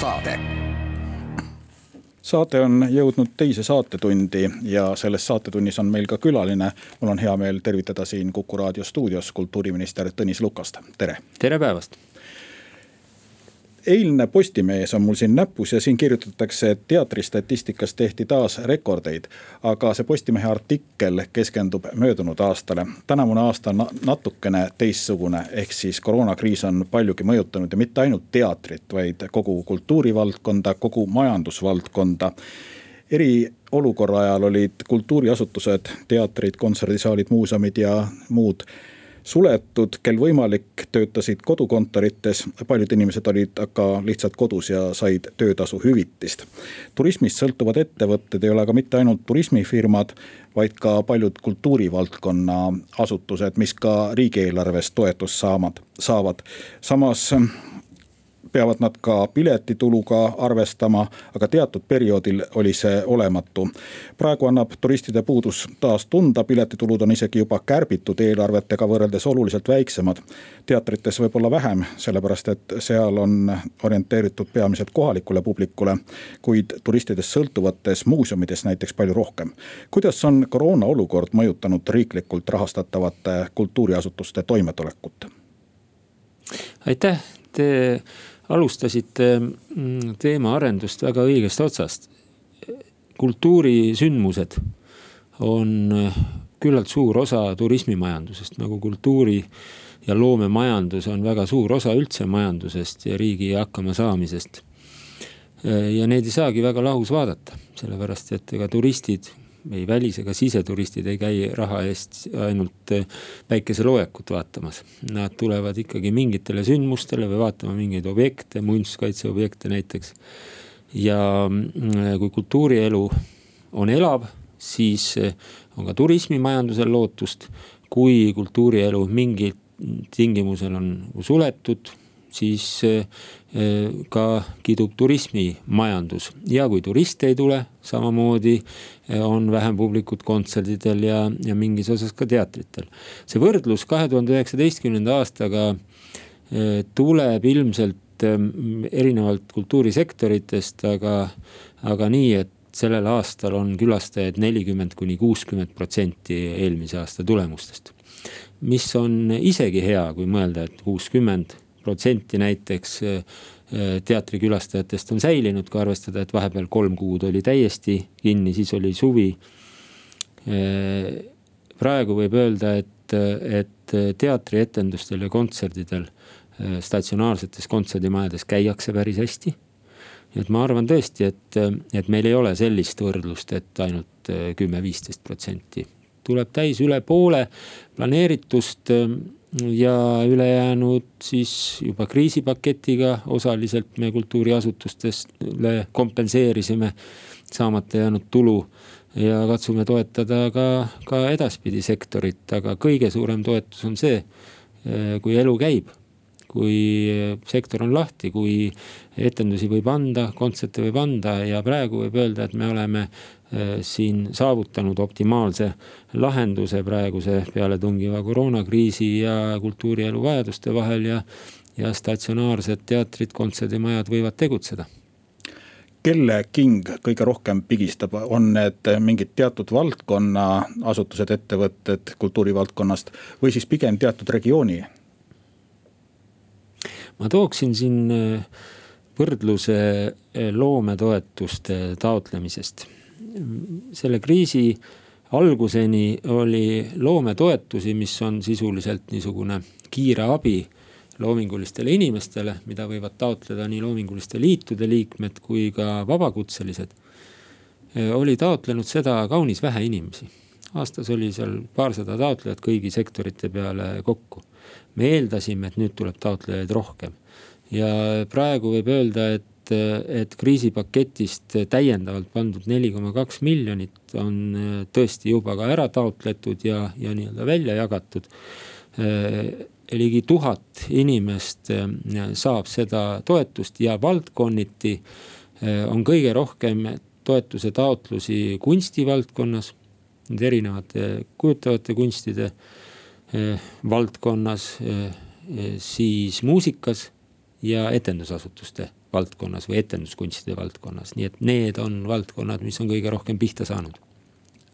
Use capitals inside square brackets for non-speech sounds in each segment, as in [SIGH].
saade. saate on jõudnud teise saatetundi ja selles saatetunnis on meil ka külaline. mul on hea meel tervitada siin Kuku raadio stuudios kultuuriminister Tõnis Lukast, tere. tere päevast eilne Postimees on mul siin näpus ja siin kirjutatakse, et teatristatistikas tehti taas rekordeid. aga see Postimehe artikkel keskendub möödunud aastale. tänavune aasta on natukene teistsugune, ehk siis koroonakriis on paljugi mõjutanud ja mitte ainult teatrit, vaid kogu kultuurivaldkonda, kogu majandusvaldkonda eriolukorra ajal olid kultuuriasutused, teatrid, kontserdisaalid, muuseumid ja muud suletud, kel võimalik, töötasid kodukontorites. paljud inimesed olid aga lihtsalt kodus ja said töötasu hüvitist. turismist sõltuvad ettevõtted ei ole aga mitte ainult turismifirmad, vaid ka paljud kultuurivaldkonna asutused, mis ka riigieelarvest toetust saamad, saavad. samas peavad nad ka piletituluga arvestama, aga teatud perioodil oli see olematu. praegu annab turistide puudus taas tunda, piletitulud on isegi juba kärbitud eelarvetega võrreldes oluliselt väiksemad. teatrites võib-olla vähem, sellepärast et seal on orienteeritud peamiselt kohalikule publikule, kuid turistidest sõltuvates muuseumides näiteks palju rohkem. kuidas on koroona olukord mõjutanud riiklikult rahastatavate kultuuriasutuste toimetulekut? aitäh, te alustasite mm, teemaarendust väga õigest otsast. kultuurisündmused on küllalt suur osa turismimajandusest, nagu kultuuri ja loomemajandus on väga suur osa üldse majandusest ja riigi hakkamasaamisest. ja neid ei saagi väga lahus vaadata, sellepärast et ega turistid ei välis- ega siseturistid ei käi raha eest ainult äh, päikeseloojakut vaatamas. Nad tulevad ikkagi mingitele sündmustele või vaatama mingeid objekte, muinsuskaitseobjekte näiteks. ja äh, kui kultuurielu on elav, siis äh, on ka turismimajandusel lootust. kui kultuurielu mingil tingimusel on suletud, siis ka kidub turismimajandus ja kui turiste ei tule, samamoodi on vähem publikut kontserdidel ja, ja mingis osas ka teatritel. see võrdlus kahe tuhande üheksateistkümnenda aastaga eh, tuleb ilmselt eh, erinevalt kultuurisektoritest, aga, aga nii, et sellel aastal on külastajaid nelikümmend kuni kuuskümmend protsenti eelmise aasta tulemustest. mis on isegi hea, kui mõelda, et kuuskümmend protsenti näiteks eh, Äh, teatrikülastajatest on säilinud, kui arvestada, et vahepeal kolm kuud oli täiesti kinni, siis oli suvi. Äh, praegu võib öelda, et, et teatrietendustel ja kontserdidel, äh, statsionaarsetes kontserdimajades käiakse päris hästi. nii et ma arvan tõesti, et, et meil ei ole sellist võrdlust, et ainult kümme-viisteist protsenti tuleb täis üle poole planeeritust ja ülejäänud siis juba kriisipaketiga osaliselt me kultuuriasutustele kompenseerisime saamata jäänud tulu. ja katsume toetada ka, ka edaspidi sektorit, aga kõige suurem toetus on see, kui elu käib. kui sektor on lahti, kui etendusi võib anda, kontserte võib anda ja praegu võib öelda, et me oleme Äh, siin saavutanud optimaalse lahenduse praeguse pealetungiva koroonakriisi ja kultuurielu vajaduste vahel ja, ja statsionaarsed teatrid, kontserdimajad võivad tegutseda kelle king kõige rohkem pigistab, on need mingid teatud valdkonna asutused, ettevõtted kultuurivaldkonnast või siis pigem teatud regiooni? ma tooksin siin äh, võrdluse äh, loometoetuste taotlemisest selle kriisi alguseni oli loometoetusi, mis on sisuliselt niisugune kiire abi loomingulistele inimestele, mida võivad taotleda nii loominguliste liitude liikmed kui ka vabakutselised. oli taotlenud seda kaunis vähe inimesi. aastas oli seal paarsada taotlejat kõigi sektorite peale kokku. me eeldasime, et nüüd tuleb taotlejaid rohkem. Ja praegu võib öelda, et et, et kriisipaketist täiendavalt pandud neli koma kaks miljonit on äh, tõesti juba ka ära taotletud ja, ja nii-öelda välja jagatud. Äh, ligi tuhat inimest äh, saab seda toetust ja valdkonniti on kõige rohkem toetuse taotlusi kunstivaldkonnas, nende erinevate kujutavate kunstide valdkonnas, siis muusikas ja etendusasutuste valdkonnas või etenduskunstide valdkonnas, nii et need on valdkonnad, mis on kõige rohkem pihta saanud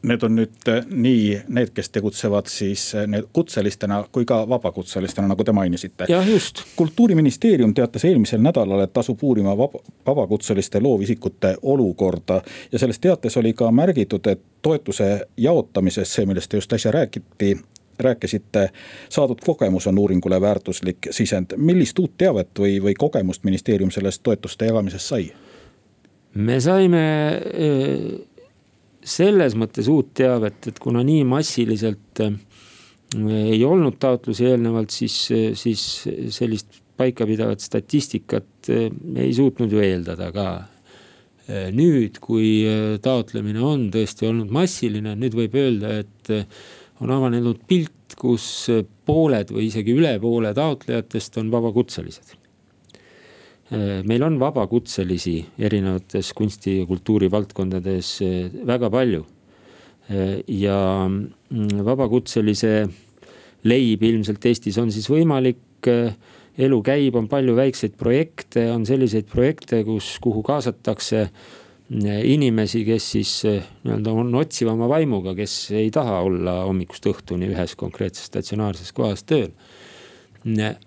Need on nüüd äh, nii need, kes tegutsevad siis äh, kutselistena kui ka vabakutselistena, nagu te mainisite. jah, just. kultuuriministeerium teatas eelmisel nädalal, et tasub uurima vaba, vabakutseliste loovisikute olukorda. ja selles teates oli ka märgitud, et toetuse jaotamises, see, millest just äsja räägiti, rääkisite, saadud kogemus on uuringule väärtuslik sisend. millist uut teavet või, või kogemust ministeerium sellest toetuste jagamisest sai? me saime äh selles mõttes uut teavet, et kuna nii massiliselt äh, ei olnud taotlusi eelnevalt, siis, siis sellist paikapidavat statistikat ei suutnud ju eeldada ka. Nüüd, kui taotlemine on tõesti olnud massiline, nüüd võib öelda, et on avanenud pilt, kus pooled või isegi üle poole taotlejatest on vabakutselised meil on vabakutselisi erinevates kunsti ja kultuuri valdkondades äh, väga palju. Äh, ja mm, vabakutselise leib ilmselt Eestis on siis võimalik, elu käib, on palju väikseid projekte, on selliseid projekte, kus, kuhu kaasatakse inimesi, kes siis nii-öelda on otsivama vaimuga, kes ei taha olla hommikust õhtuni ühes konkreetses statsionaarses kohas tööl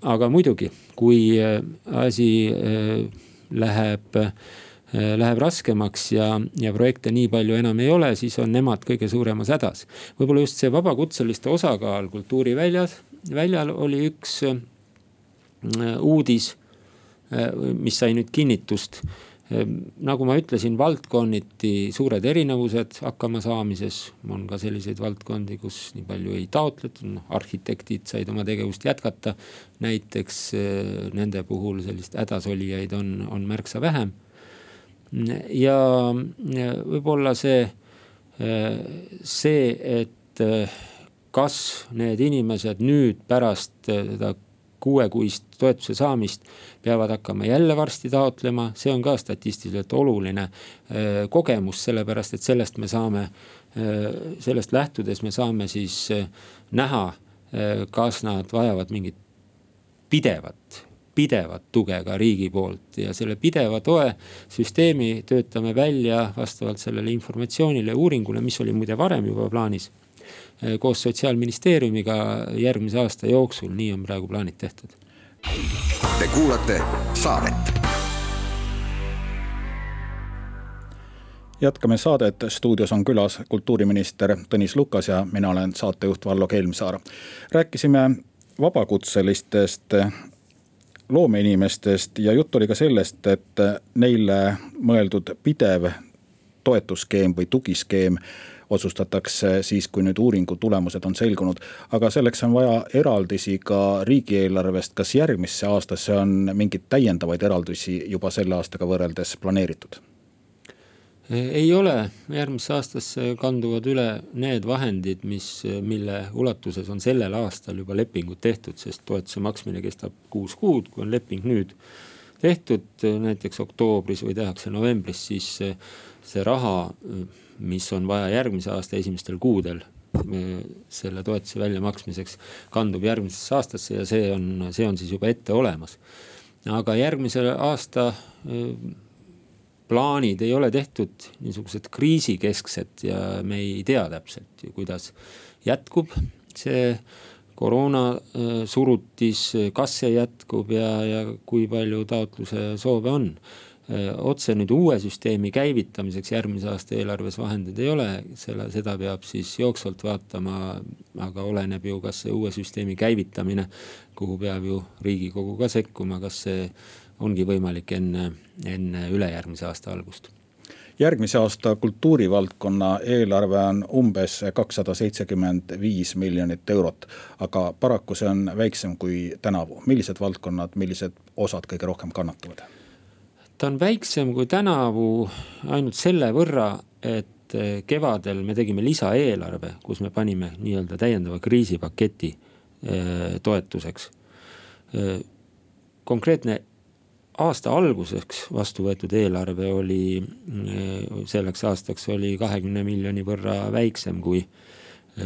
aga muidugi, kui äh, asi äh, läheb, äh, läheb raskemaks ja, ja projekte nii palju enam ei ole, siis on nemad kõige suuremas hädas. võib-olla just see vabakutseliste osakaal kultuuriväljas, väljal oli üks uudis, mis sai nüüd kinnitust nagu ma ütlesin, valdkonniti suured erinevused hakkama saamises, on ka selliseid valdkondi, kus nii palju ei taotletud, noh arhitektid said oma tegevust jätkata. näiteks eh, nende puhul sellist hädasolijaid on, on märksa vähem. ja võib-olla see, eh, see, et kas need inimesed nüüd pärast seda kuuekuist toetuse saamist peavad hakkama jälle varsti taotlema, see on ka statistiliselt oluline äh, kogemus, sellepärast et sellest me saame, äh, sellest lähtudes me saame siis äh, näha, kas nad vajavad mingit pidevat pidevat tuge ka riigi poolt. Ja selle pideva toe süsteemi töötame välja vastavalt sellele informatsioonile, uuringule, mis oli muide varem juba plaanis koos Sotsiaalministeeriumiga järgmise aasta jooksul, nii on praegu plaanid tehtud. Te kuulate saadet. jätkame saadet, stuudios on külas kultuuriminister Tõnis Lukas ja mina olen saatejuht Vallo Kelmsaar. rääkisime vabakutselistest loomeinimestest ja jutt oli ka sellest, et neile mõeldud pidev toetusskeem või tugiskeem otsustatakse siis, kui nüüd uuringu tulemused on selgunud. aga selleks on vaja eraldisi ka riigieelarvest, kas järgmisse aastasse on mingeid täiendavaid eraldusi juba selle aastaga võrreldes planeeritud? ei ole, järgmisse aastasse kanduvad üle need vahendid, mis, mille ulatuses on sellel aastal juba lepingud tehtud, sest toetuse maksmine kestab kuus kuud, kui on leping nüüd tehtud näiteks oktoobris või tehakse novembris, siis see raha mis on vaja järgmise aasta esimestel kuudel selle toetuse väljamaksmiseks kandub järgmisesse aastasse ja see on, see on siis juba ette olemas. aga järgmise aasta plaanid ei ole tehtud niisugused kriisikesksed ja me ei tea täpselt ju, kuidas jätkub see koroona surutis, kas see jätkub ja, ja kui palju taotluse soove on otse nüüd uue süsteemi käivitamiseks järgmise aasta eelarves vahendeid ei ole, selle, seda peab siis jooksvalt vaatama. aga oleneb ju, kas see uue süsteemi käivitamine, kuhu peab ju riigikogu ka sekkuma, kas see ongi võimalik enne, enne ülejärgmise aasta algust järgmise aasta kultuurivaldkonna eelarve on umbes kakssada seitsekümmend viis miljonit eurot. aga paraku see on väiksem kui tänavu, millised valdkonnad, millised osad kõige rohkem kannatavad? Ta on väiksem kui tänavu ainult selle võrra, et eh, kevadel me tegime lisaeelarve, kus me panime nii-öelda täiendava kriisipaketi eh, toetuseks. Eh, konkreetne aasta alguseks vastu võetud eelarve oli, selleks aastaks oli kahekümne miljoni võrra väiksem kui,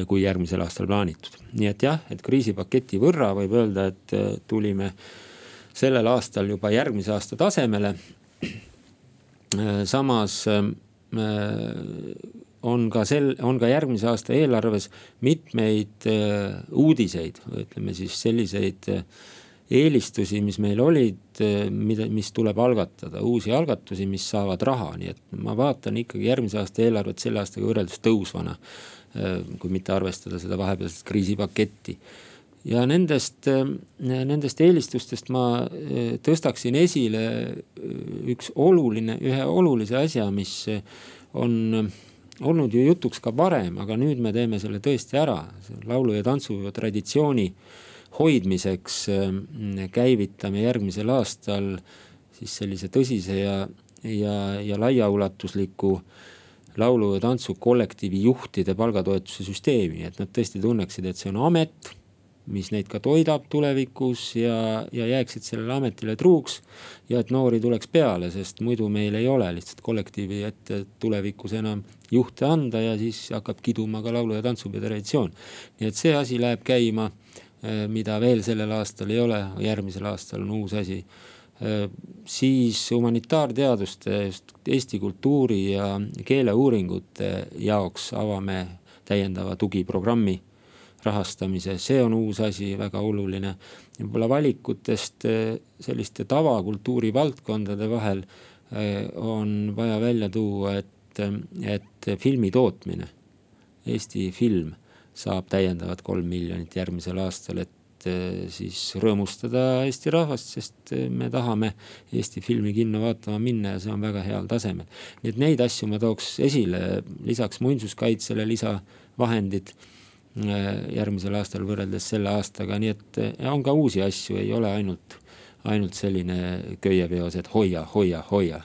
kui järgmisel aastal plaanitud. nii et jah, et kriisipaketi võrra võib öelda, et tulime sellel aastal juba järgmise aasta tasemele. Samas on ka sel, on ka järgmise aasta eelarves mitmeid uudiseid, ütleme siis selliseid eelistusi, mis meil olid, mida, mis tuleb algatada, uusi algatusi, mis saavad raha, nii et ma vaatan ikkagi järgmise aasta eelarvet selle aastaga võrreldes tõusvana. kui mitte arvestada seda vahepealset kriisipaketti. Ja nendest, nendest eelistustest ma tõstaksin esile üks oluline, ühe olulise asja, mis on olnud ju jutuks ka varem, aga nüüd me teeme selle tõesti ära, laulu ja tantsupeo traditsiooni hoidmiseks äh, käivitame järgmisel aastal siis sellise tõsise ja, ja, ja laiaulatusliku laulu- ja tantsukollektiivi juhtide palgatoetuse süsteemi, et nad tõesti tunneksid, et see on amet mis neid ka toidab tulevikus ja, ja jääksid sellele ametile truuks. ja et noori tuleks peale, sest muidu meil ei ole lihtsalt kollektiivi ette tulevikus enam juhte anda ja siis hakkab kiduma ka laulu- ja tantsupeo traditsioon. nii et see asi läheb käima, eh, mida veel sellel aastal ei ole, järgmisel aastal on uus asi eh, siis humanitaarteaduste, just eesti kultuuri ja keeleuuringute jaoks avame täiendava tugiprogrammi rahastamise, see on uus asi, väga oluline. võib-olla valikutest eh, selliste tavakultuuri valdkondade vahel eh, on vaja välja tuua, et, et filmi tootmine, Eesti film saab täiendavat kolm miljonit järgmisel aastal, et eh, siis rõõmustada Eesti rahvast, sest me tahame Eesti filmi kinno vaatama minna ja see on väga heal tasemel. nii et neid asju ma tooks esile, lisaks muinsuskaitsele lisavahendid järgmisel aastal võrreldes selle aastaga, nii et on ka uusi asju, ei ole ainult, ainult selline köiepeos, et hoia, hoia, hoia.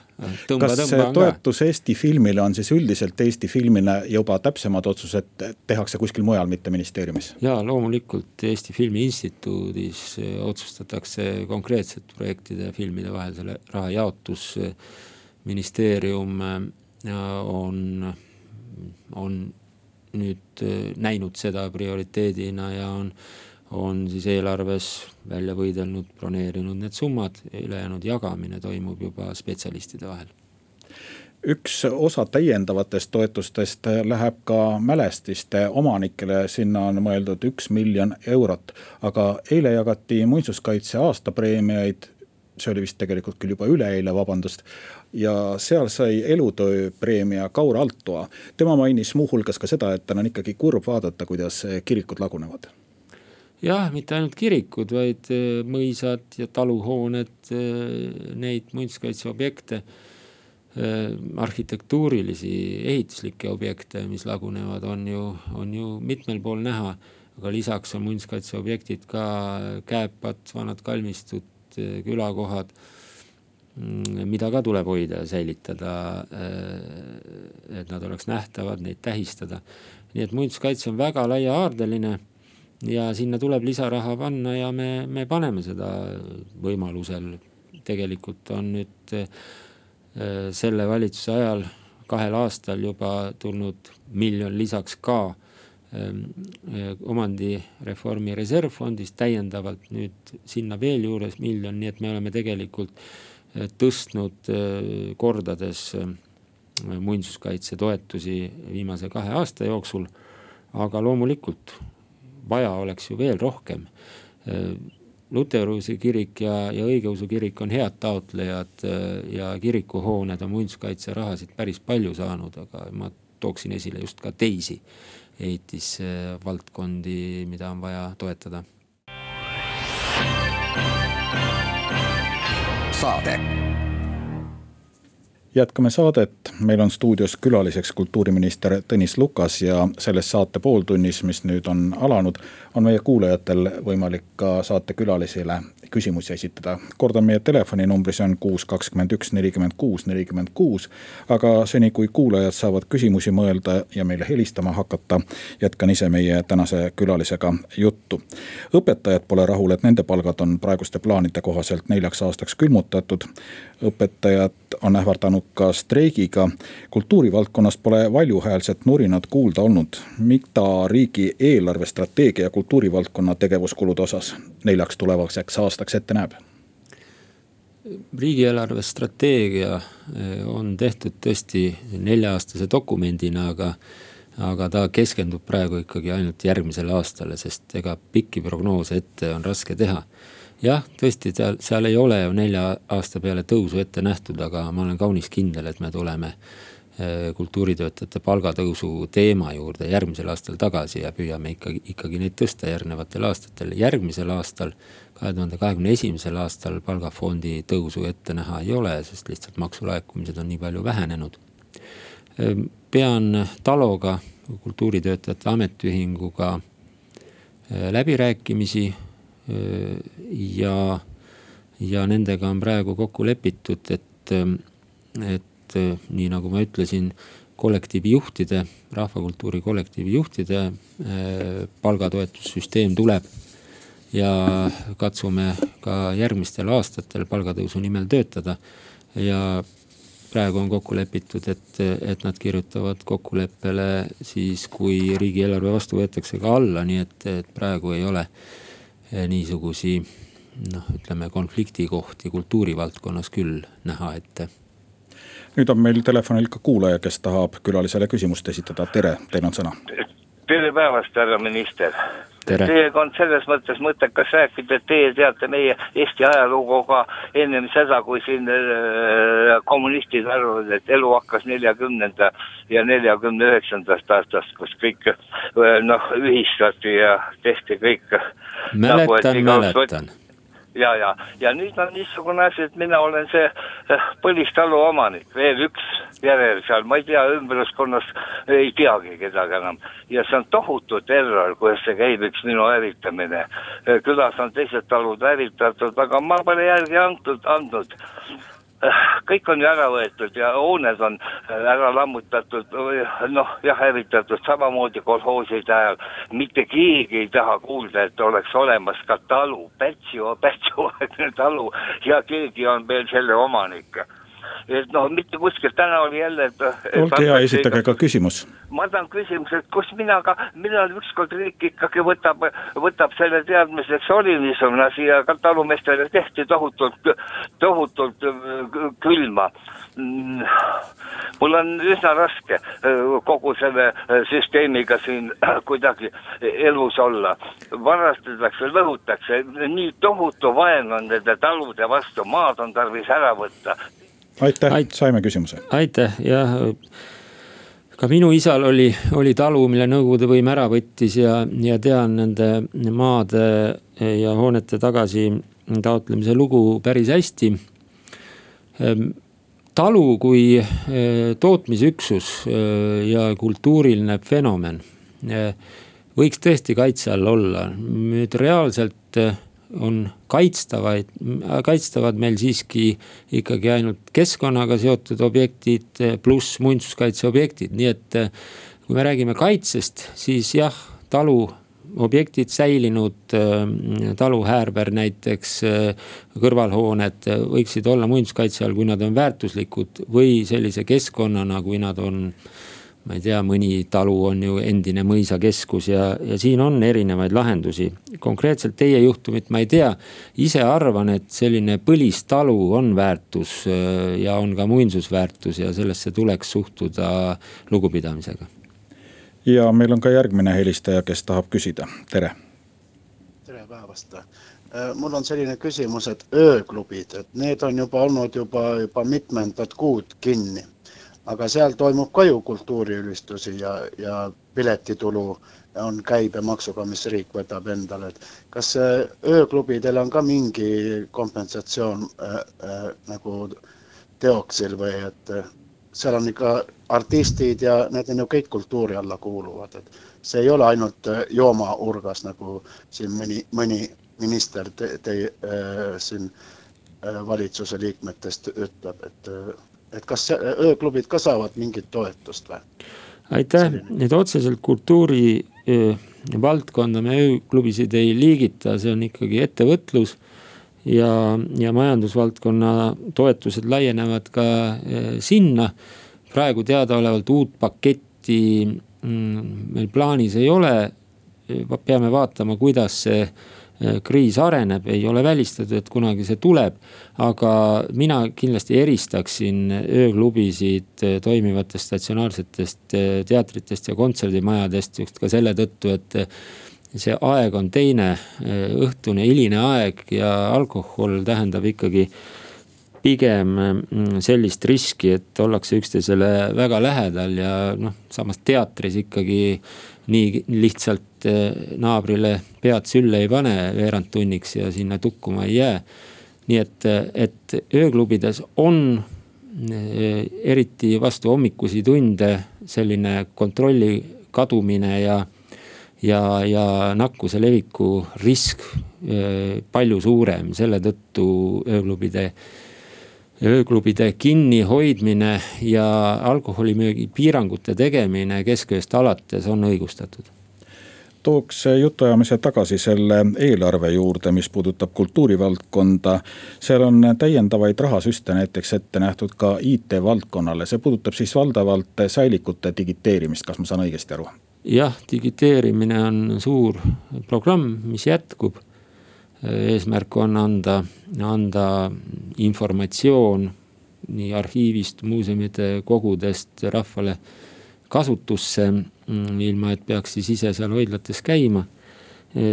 kas see toetus Eesti filmile on siis üldiselt Eesti filmile juba täpsemad otsused tehakse kuskil mujal, mitte ministeeriumis? jaa, loomulikult Eesti Filmi Instituudis otsustatakse konkreetsete projektide ja filmide vahel selle raha jaotus. ministeerium on, on nüüd äh, näinud seda prioriteedina ja on, on siis eelarves välja võidelnud, broneerinud need summad, ülejäänud jagamine toimub juba spetsialistide vahel. Üks osa täiendavatest toetustest läheb ka mälestiste omanikele, sinna on mõeldud üks miljon eurot. aga eile jagati muinsuskaitse aastapreemiaid see oli vist tegelikult küll juba üleeile, vabandust. ja seal sai elutööpreemia Kaur Altoa. tema mainis muuhulgas ka seda, et tal on ikkagi kurb vaadata, kuidas kirikud lagunevad jah, mitte ainult kirikud, vaid äh, mõisad ja taluhooned, äh, neid muinsuskaitseobjekte, arhitektuurilisi, ehituslikke objekte, mis lagunevad, on ju, on ju mitmel pool näha. aga lisaks on muinsuskaitseobjektid ka kääpad, vanad kalmistud, Eh, külakohad, mm, mida ka tuleb hoida ja säilitada. Eh, et nad oleks nähtavad, neid tähistada. nii et muinsuskaitse on väga laiahaardeline ja sinna tuleb lisaraha panna ja me, me paneme seda võimalusel. tegelikult on nüüd eh, selle valitsuse ajal kahel aastal juba tulnud miljon lisaks ka omandireformi reservfondist täiendavalt nüüd sinna veel juures miljon, nii et me oleme tegelikult eh, tõstnud eh, kordades muinsuskaitse toetusi viimase kahe aasta jooksul. aga loomulikult vaja oleks ju veel rohkem. Luteruse kirik ja, ja õigeusu kirik on head taotlejad ja kirikuhooned on muinsuskaitserahasid päris palju saanud, aga ma tooksin esile just ka teisi ehitisvaldkondi, mida on vaja toetada. saade jätkame saadet, meil on stuudios külaliseks kultuuriminister Tõnis Lukas ja selles saate pooltunnis, mis nüüd on alanud, on meie kuulajatel võimalik ka saatekülalisele küsimusi esitada. kordan meie telefoninumbri, see on kuus, kakskümmend üks, nelikümmend kuus, nelikümmend kuus. aga seni, kui kuulajad saavad küsimusi mõelda ja meile helistama hakata, jätkan ise meie tänase külalisega juttu. õpetajad pole rahul, et nende palgad on praeguste plaanide kohaselt neljaks aastaks külmutatud. õpetajad on ähvardanud ka streigiga. kultuurivaldkonnas pole valjuhäälset nurinat kuulda olnud. mida riigi eelarvestrateegia kultuurivaldkonna tegevuskulude osas neljaks tulevaseks aastaks ette näeb? riigieelarve strateegia on tehtud tõesti nelja-aastase dokumendina, aga aga ta keskendub praegu ikkagi ainult järgmisele aastale, sest ega pikki prognoose ette on raske teha. jah, tõesti, seal, seal ei ole ju nelja aasta peale tõusu ette nähtud, aga ma olen kaunis kindel, et me tuleme eh, kultuuritöötajate palgatõusu teema juurde järgmisel aastal tagasi ja püüame ikkagi, ikkagi neid tõsta järgnevatel aastatel. järgmisel aastal, kahe tuhande kahekümne esimesel aastal palgafondi tõusu ette näha ei ole, sest lihtsalt maksulaekumised on nii palju vähenenud Ehm, pean TALO-ga, kultuuritöötajate ametiühinguga eh, läbirääkimisi ja, ja nendega on praegu kokku lepitud, et, et eh, nii nagu ma ütlesin, kollektiivi juhtide, rahvakultuuri kollektiivi juhtide palgatoetussüsteem tuleb ja katsume ka järgmistel aastatel palgatõusu nimel töötada ja praegu on kokku lepitud, et, et nad kirjutavad kokkuleppele siis, kui riigieelarve vastu võetakse ka alla, nii et, et praegu ei ole eh, niisugusi noh, ütleme konfliktikohti kultuurivaldkonnas küll näha ette. Nüüd on meil telefonil ka kuulaja, kes tahab külalisele küsimust esitada, tere, teil on sõna. tere päevast, härra minister Teiega on selles mõttes mõttekas rääkida, et teie teate meie Eesti ajalugu ka ennem seda, kui siin äh, kommunistid arvavad, et elu hakkas neljakümnenda ja neljakümne üheksandast aastast, kus kõik äh, noh, ühistati ja tehti kõik. mäletan nagu,, mäletan ja, ja, ja nüüd on niisugune asi, et mina olen see eh, põlistalu omanik, veel üks järel seal, ma ei tea, ümbruskonnas ei teagi kedagi enam. ja see on tohutu terror, kuidas see käib, üks minu hävitamine. Eh, külas on teised talud hävitatud, aga ma pole järgi antud, andnud kõik on ju ära võetud ja hooned on ära lammutatud, noh jah, hävitatud samamoodi kolhooside ajal. mitte keegi ei taha kuulda, et oleks olemas ka talu, Pätsi, [LAUGHS] Pätsi-aegne talu. Ja keegi on veel selle omanik et noh, mitte kuskilt, täna oli jälle, olge hea, esitage ka küsimus. ma tahan küsimuse, et kus mina ka, millal ükskord riik ikkagi võtab, võtab selle teadmiseks, oli niisugune asi ja ka talumeestele tehti tohutult, tohutult äh, külma mm, mul on üsna raske äh, kogu selle äh, süsteemiga siin kuidagi elus olla. varastatakse, lõhutakse, nii tohutu vaen on nende talude vastu, maad on tarvis ära võtta aitäh Ait,, saime küsimuse. aitäh, jah. ka minu isal oli, oli talu, mille Nõukogude võim ära võttis ja, ja tean nende maade ja hoonete tagasi taotlemise lugu päris hästi. Ehm, talu kui eh, tootmisüksus eh, ja kultuuriline fenomen eh, võiks tõesti kaitse all olla, nüüd reaalselt on kaitstavaid, kaitstavad meil siiski ikkagi ainult keskkonnaga seotud objektid pluss muinsuskaitseobjektid, nii et eh, kui me räägime kaitsest, siis jah, talu objektid säilinud, eh, talu häärber näiteks, eh, kõrvalhooned võiksid olla muinsuskaitse all, kui nad on väärtuslikud või sellise keskkonnana, kui nad on ma ei tea, mõni talu on ju endine mõisakeskus ja, ja siin on erinevaid lahendusi. konkreetselt teie juhtumit ma ei tea, ise arvan, et selline põlistalu on väärtus äh, ja on ka muinsusväärtus ja sellesse tuleks suhtuda lugupidamisega. ja meil on ka järgmine helistaja, kes tahab küsida, tere. tere päevast äh, mul on selline küsimus, et ööklubid, et need on juba olnud juba, juba mitmendat kuud kinni aga seal toimub ka ju kultuuriüristusi ja, ja piletitulu on käibemaksuga, mis riik võtab endale, et kas ööklubidel on ka mingi kompensatsioon äh, äh, nagu teoksil või et äh, seal on ikka artistid ja need on ju kõik kultuuri alla kuuluvad, et see ei ole ainult äh, joomaurgas, nagu siin mõni, mõni minister te, te, äh, siin äh, valitsuse liikmetest ütleb, et äh, et kas ööklubid ka saavad mingit toetust või? aitäh, et otseselt kultuuri valdkonda me ööklubisid ei liigita, see on ikkagi ettevõtlus. ja, ja majandusvaldkonna toetused laienevad ka sinna. praegu teadaolevalt uut paketti mm, meil plaanis ei ole. peame vaatama, kuidas see kriis areneb, ei ole välistatud, et kunagi see tuleb. aga mina kindlasti eristaksin ööklubisid toimivatest statsionaarsetest teatritest ja kontserdimajadest just ka selle tõttu, et see aeg on teine, õhtune hiline aeg ja alkohol tähendab ikkagi pigem mm, sellist riski, et ollakse üksteisele väga lähedal ja noh, samas teatris ikkagi nii lihtsalt eh, naabrile pead sülle ei pane veerand tunniks ja sinna tukkuma ei jää. nii et, et ööklubides on eh, eriti vastu hommikusi tunde selline kontrolli kadumine ja ja, ja nakkuse leviku risk äh, palju suurem, selle tõttu ööklubide, ööklubide kinnihoidmine ja alkoholimüügi piirangute tegemine keskööst alates on õigustatud tooks jutuajamise tagasi selle eelarve juurde, mis puudutab kultuurivaldkonda. seal on täiendavaid rahasüste näiteks ette nähtud ka IT-valdkonnale, see puudutab siis valdavalt säilikute digiteerimist, kas ma saan õigesti aru? jah, digiteerimine on suur programm, mis jätkub. Eesmärk on anda, anda informatsioon nii arhiivist, muuseumide kogudest rahvale kasutusse, ilma et peaks siis ise seal hoidlates käima.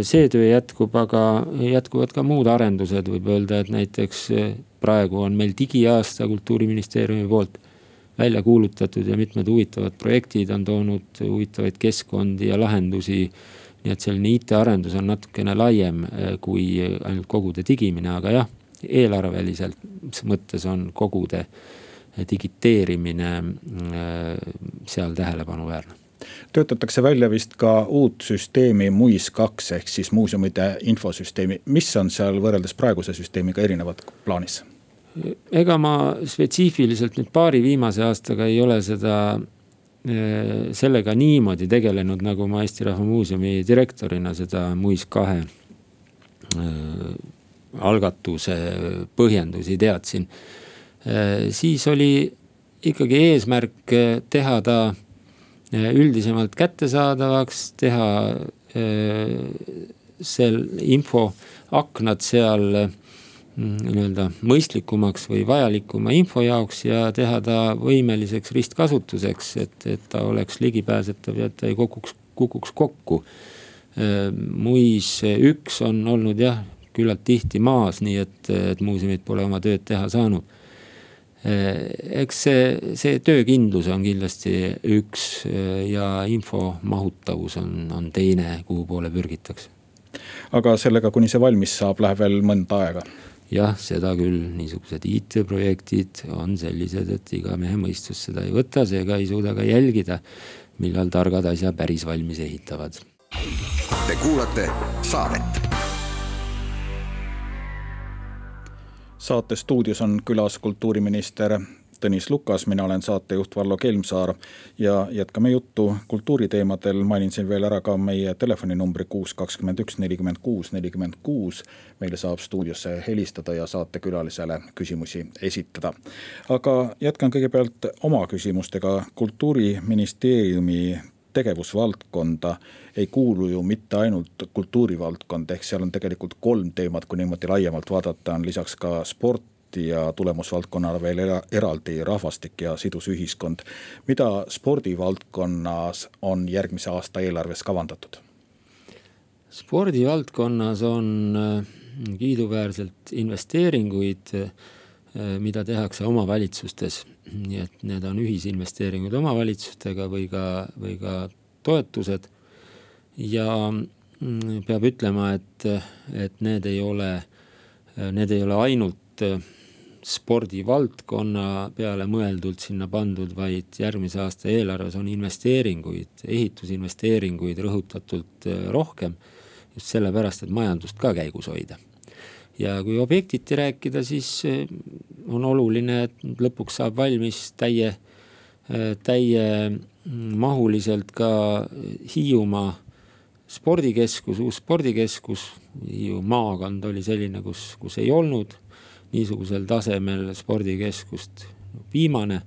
see töö jätkub, aga jätkuvad ka muud arendused, võib öelda, et näiteks praegu on meil digiaasta kultuuriministeeriumi poolt välja kuulutatud ja mitmed huvitavad projektid on toonud huvitavaid keskkondi ja lahendusi. Nii et selline IT-arendus on natukene laiem eh, kui ainult kogude digimine, aga jah, eelarveliselt mõttes on kogude digiteerimine eh, seal tähelepanuväärne töötatakse välja vist ka uut süsteemi MuIS kaks ehk siis muuseumide infosüsteemi, mis on seal võrreldes praeguse süsteemiga erinevad plaanis? ega ma spetsiifiliselt nüüd paari viimase aastaga ei ole seda, sellega niimoodi tegelenud, nagu ma Eesti Rahva Muuseumi direktorina seda MuIS kahe eh, algatuse põhjendusi teadsin. Eh, siis oli ikkagi eesmärk teha ta üldisemalt kättesaadavaks, teha sel infoaknad seal Mm, nii-öelda mõistlikumaks või vajalikuma info jaoks ja teha ta võimeliseks ristkasutuseks, et, et ta oleks ligipääsetav ja et ta ei kukuks, kukuks kokku. muis üks on olnud jah, küllalt tihti maas, nii et, et muuseumid pole oma tööd teha saanud. eks see, see töökindlus on kindlasti üks ja info mahutavus on, on teine, kuhu poole pürgitakse. aga sellega, kuni see valmis saab, läheb veel mõnda aega jah, seda küll, niisugused IT-projektid on sellised, et iga mehe mõistus seda ei võta, seega ei suuda ka jälgida, millal targad asja päris valmis ehitavad. Te kuulate saadet. saate stuudios on külas kultuuriminister Tõnis Lukas, mina olen saatejuht Vallo Kelmsaar ja jätkame juttu kultuuriteemadel, mainin siin veel ära ka meie telefoninumbri kuus, kakskümmend üks, nelikümmend kuus, nelikümmend kuus. meile saab stuudiosse helistada ja saatekülalisele küsimusi esitada. aga jätkan kõigepealt oma küsimustega, kultuuriministeeriumi tegevusvaldkonda ei kuulu ju mitte ainult kultuurivaldkond, ehk seal on tegelikult kolm teemat, kui niimoodi laiemalt vaadata, on lisaks ka sport ja tulemusvaldkonnale veel era, eraldi rahvastik ja sidus ühiskond. mida spordivaldkonnas on järgmise aasta eelarves kavandatud? spordivaldkonnas on äh, kiiduväärselt investeeringuid, äh, mida tehakse omavalitsustes, nii et need on ühisinvesteeringud omavalitsustega või ka, või ka toetused. ja mm, peab ütlema, et, et need ei ole, need ei ole ainult spordivaldkonna peale mõeldult sinna pandud, vaid järgmise aasta eelarves on investeeringuid, ehitusinvesteeringuid rõhutatult äh, rohkem. just sellepärast, et majandust ka käigus hoida. ja kui objektiti rääkida, siis äh, on oluline, et lõpuks saab valmis täie, äh, täiemahuliselt ka Hiiumaa spordikeskus, uus spordikeskus. Hiiu maakond oli selline, kus, kus ei olnud niisugusel tasemel spordikeskust viimane.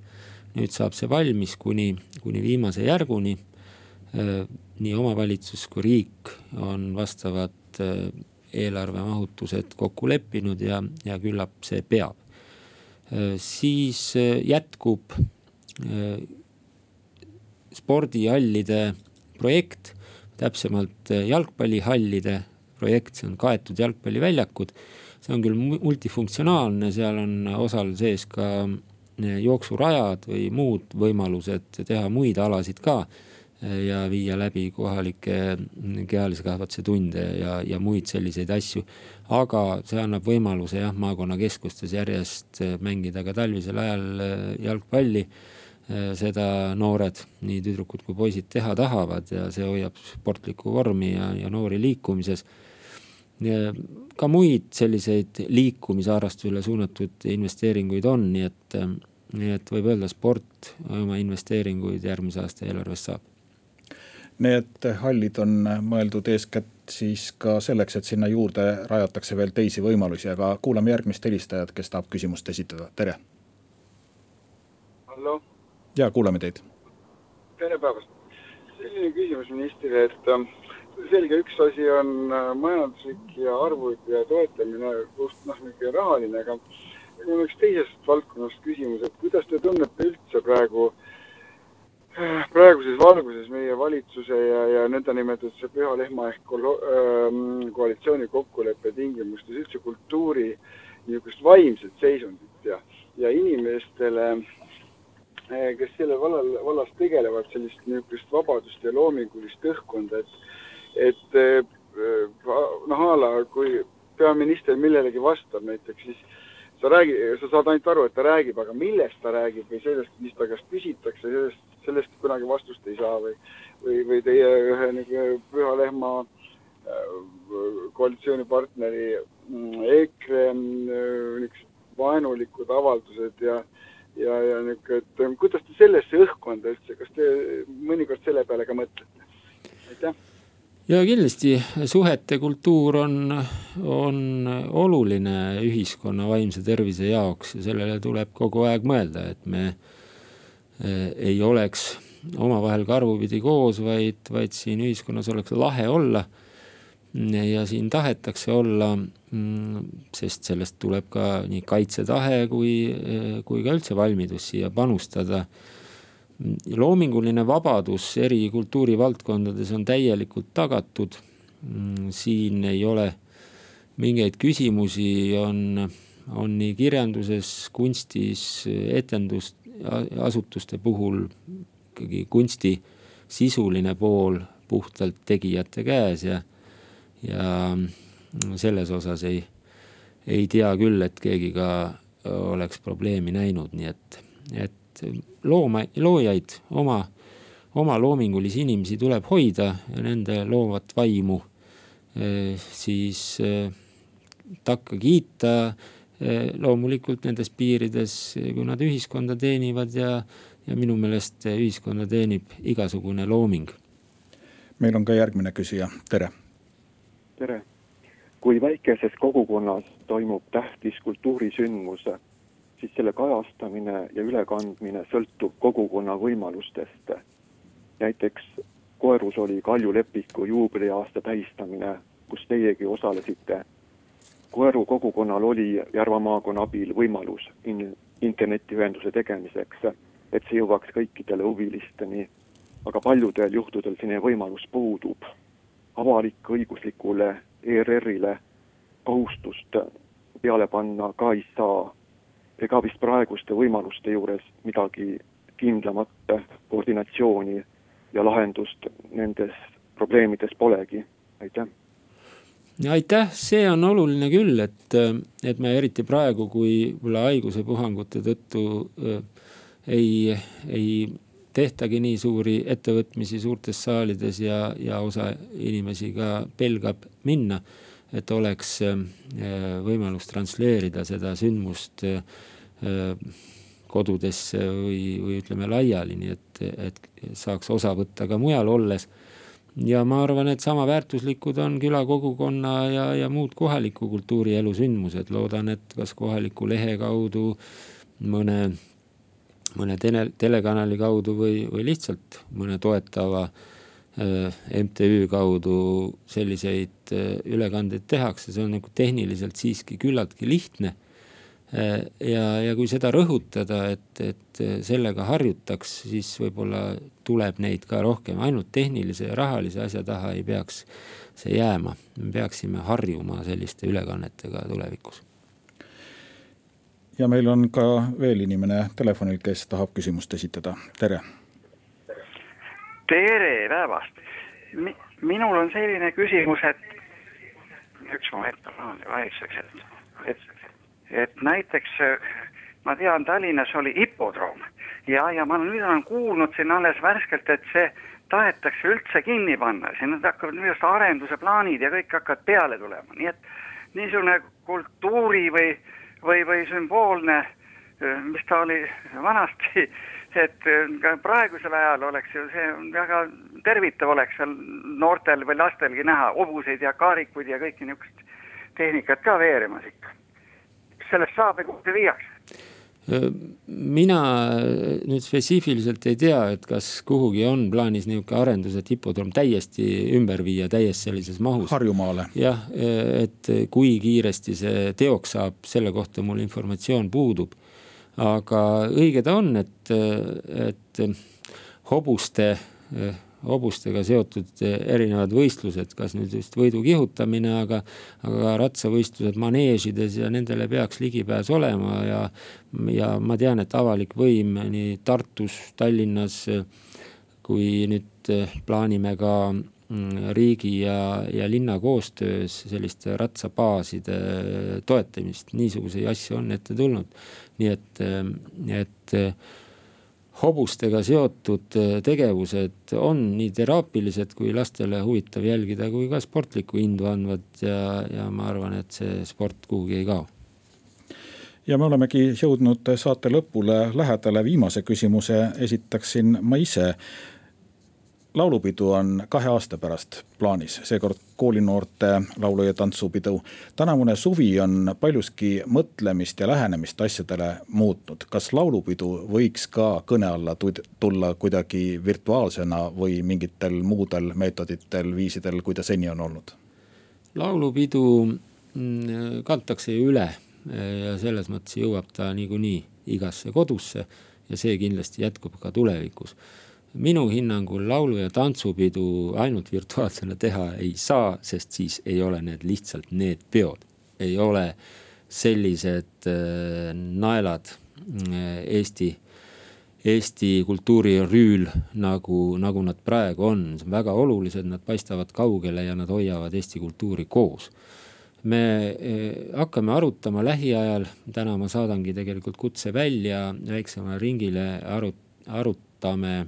nüüd saab see valmis kuni, kuni viimase järguni. nii omavalitsus kui riik on vastavad eelarvemahutused kokku leppinud ja, ja küllap see peab. siis jätkub spordihallide projekt, täpsemalt jalgpallihallide projekt, see on kaetud jalgpalliväljakud. See on küll multifunktsionaalne, seal on osal sees ka jooksurajad või muud võimalused teha muid alasid ka ja viia läbi kohalikke kehalise kasvatuse tunde ja, ja muid selliseid asju. aga see annab võimaluse jah, maakonnakeskustes järjest mängida ka talvisel ajal jalgpalli. Seda noored, nii tüdrukud kui poisid teha tahavad ja see hoiab sportlikku vormi ja, ja noori liikumises. Ka muid selliseid liikumisharrastusele suunatud investeeringuid on, nii et, nii et võib öelda, sport oma investeeringuid järgmise aasta eelarvest saab Need hallid on mõeldud eeskätt siis ka selleks, et sinna juurde rajatakse veel teisi võimalusi, aga kuulame järgmist helistajat, kes tahab küsimust esitada, tere. hallo. ja kuulame teid. tere päevast. selline küsimus ministrile, et äh, selge, üks asi on äh, majanduslik ja arvud ja toetamine, just noh, niisugune rahaline, aga mul on üks teisest valdkonnast küsimus, et kuidas te tunnete üldse praegu äh, praeguses valguses meie valitsuse ja, ja nõndanimetatud see püha lehma ehk kolo, ähm, koalitsiooni kokkuleppe tingimustes üldse kultuuri niisugust vaimset seisundit ja, ja inimestele, äh, kes selle vallal, vallas tegelevad, sellist niisugust vabadust ja loomingulist õhkkonda, et, et äh, noh, a la kui peaminister millelegi vastab näiteks, siis sa räägi, sa saad ainult aru, et ta räägib, aga millest ta räägib või sellest, mis ta käest küsitakse, sellest, sellest kunagi vastust ei saa või, või, või teie ühe nagu püha lehma äh, koalitsioonipartneri mm, EKRE äh, niisugused vaenulikud avaldused ja, ja, ja niisugune, et kuidas te sellesse õhkkonda üldse, kas te mõnikord selle peale ka mõtlete? aitäh ja kindlasti suhete kultuur on, on oluline ühiskonna vaimse tervise jaoks ja sellele tuleb kogu aeg mõelda, et me eh, ei oleks omavahel karvupidi koos, vaid, vaid siin ühiskonnas oleks lahe olla. ja siin tahetakse olla, mm, sest sellest tuleb ka nii kaitsetahe kui, eh, kui ka üldse valmidus siia panustada loominguline vabadus eri kultuurivaldkondades on täielikult tagatud. Mm, siin ei ole mingeid küsimusi, on, on nii kirjanduses, kunstis, etendusasutuste puhul ikkagi kunsti sisuline pool puhtalt tegijate käes ja, ja selles osas ei, ei tea küll, et keegi ka oleks probleemi näinud, nii et, et looma, loojaid, oma, oma loomingulisi inimesi tuleb hoida ja nende loovat vaimu eh, siis eh, takka kiita. Eh, loomulikult nendes piirides, kui nad ühiskonda teenivad ja, ja minu meelest ühiskonda teenib igasugune looming. meil on ka järgmine küsija, tere. tere. kui väikeses kogukonnas toimub tähtis kultuurisündmus siis selle kajastamine ja ülekandmine sõltub kogukonna võimalustest. näiteks Koerus oli Kalju Lepiku juubeliaasta tähistamine, kus teiegi osalesite. Koeru kogukonnal oli Järva maakonna abil võimalus in-, internetiühenduse tegemiseks, et see jõuaks kõikidele huvilisteni, aga paljudel juhtudel selline võimalus puudub. avalik-õiguslikule ERR-ile kohustust peale panna ka ei saa ega vist praeguste võimaluste juures midagi kindlamat koordinatsiooni ja lahendust nendes probleemides polegi, aitäh. aitäh, see on oluline küll, et, et me eriti praegu, kui võib-olla haigusepuhangute tõttu äh, ei, ei tehtagi nii suuri ettevõtmisi suurtes saalides ja, ja osa inimesi ka pelgab minna, et oleks äh, võimalus transleerida seda sündmust äh, kodudesse või, või ütleme laiali, nii et, et saaks osa võtta ka mujal olles. ja ma arvan, et sama väärtuslikud on külakogukonna ja, ja muud kohaliku kultuurielu sündmused, loodan, et kas kohaliku lehe kaudu, mõne, mõne tele, telekanali kaudu või, või lihtsalt mõne toetava MTÜ kaudu selliseid ülekandeid tehakse, see on nagu tehniliselt siiski küllaltki lihtne ja, ja kui seda rõhutada, et, et sellega harjutaks, siis võib-olla tuleb neid ka rohkem, ainult tehnilise ja rahalise asja taha ei peaks see jääma. me peaksime harjuma selliste ülekannetega tulevikus. ja meil on ka veel inimene telefonil, kes tahab küsimust esitada, tere. tere päevast Mi. minul on selline küsimus, et üks moment, vaikseks, et, et et näiteks äh, ma tean, Tallinnas oli hipodroom. Ja, ja ma nüüd olen kuulnud siin alles värskelt, et see tahetakse üldse kinni panna, siin hakkavad minu arust arenduse plaanid ja kõik hakkavad peale tulema, nii et niisugune kultuuri või, või, või sümboolne, äh, mis ta oli vanasti, [LAUGHS] et äh, ka praegusel ajal oleks ju see väga tervitav oleks seal noortel või lastelgi näha hobuseid ja kaarikuid ja kõike niisugust tehnikat ka veeremas ikka sellest saab ja kuhu see viiakse? mina nüüd spetsiifiliselt ei tea, et kas kuhugi on plaanis niisugune arendus, et hipodroom täiesti ümber viia täies sellises mahus. Harjumaale. jah, et kui kiiresti see teoks saab, selle kohta mul informatsioon puudub. aga õige ta on, et, et hobuste hobustega seotud erinevad võistlused, kas nüüd just võidu kihutamine, aga, aga ratsavõistlused maneežides ja nendele peaks ligipääs olema ja, ja ma tean, et avalik võim nii Tartus, Tallinnas kui nüüd plaanime ka mm, riigi ja, ja linna koostöös selliste ratsabaaside toetamist, niisuguseid asju on ette tulnud. nii et, et hobustega seotud äh, tegevused on nii teraapilised kui lastele huvitav jälgida, kui ka sportlikku indu andvad ja, ja ma arvan, et see sport kuhugi ei kao. Ja me olemegi jõudnud saate lõpule lähedale, viimase küsimuse esitaksin ma ise laulupidu on kahe aasta pärast plaanis, seekord koolinoorte laulu- ja tantsupidu. tänavune suvi on paljuski mõtlemist ja lähenemist asjadele muutnud. kas laulupidu võiks ka kõne alla tulla kuidagi virtuaalsena või mingitel muudel meetoditel, viisidel, kui ta seni on olnud? laulupidu mm, kantakse ju üle ja selles mõttes jõuab ta niikuinii igasse kodusse ja see kindlasti jätkub ka tulevikus minu hinnangul laulu- ja tantsupidu ainult virtuaalsena teha ei saa, sest siis ei ole need lihtsalt need peod. ei ole sellised äh, naelad äh, Eesti, Eesti kultuurirüül, nagu, nagu nad praegu on, väga olulised, nad paistavad kaugele ja nad hoiavad Eesti kultuuri koos. Me äh, hakkame arutama lähiajal, täna ma saadangi tegelikult kutse välja. Väiksemale ringile, arut-, arutame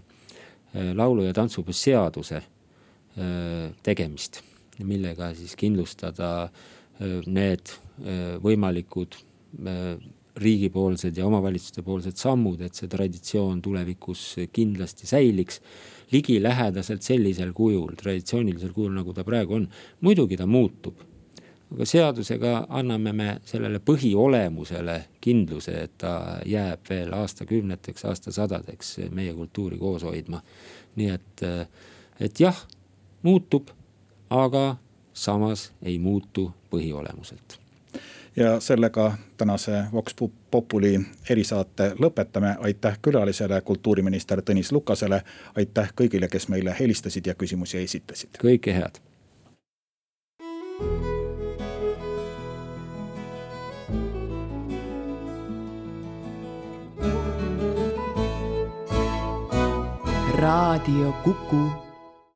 laulu- ja tantsupeo seaduse äh, tegemist, millega siis kindlustada äh, need võimalikud riigipoolsed ja omavalitsuste poolsed sammud, et see traditsioon tulevikus kindlasti säiliks ligilähedaselt sellisel kujul, traditsioonilisel kujul, nagu ta praegu on. muidugi ta muutub aga seadusega anname me sellele põhiolemusele kindluse, et ta jääb veel aastakümneteks, aastasadadeks meie kultuuri koos hoidma. nii et, et jah, muutub, aga samas ei muutu põhiolemuselt ja sellega tänase Vox Populi erisaate lõpetame. aitäh külalisele, kultuuriminister Tõnis Lukasele. aitäh kõigile, kes meile helistasid ja küsimusi esitasid. kõike head. Raadio Kuku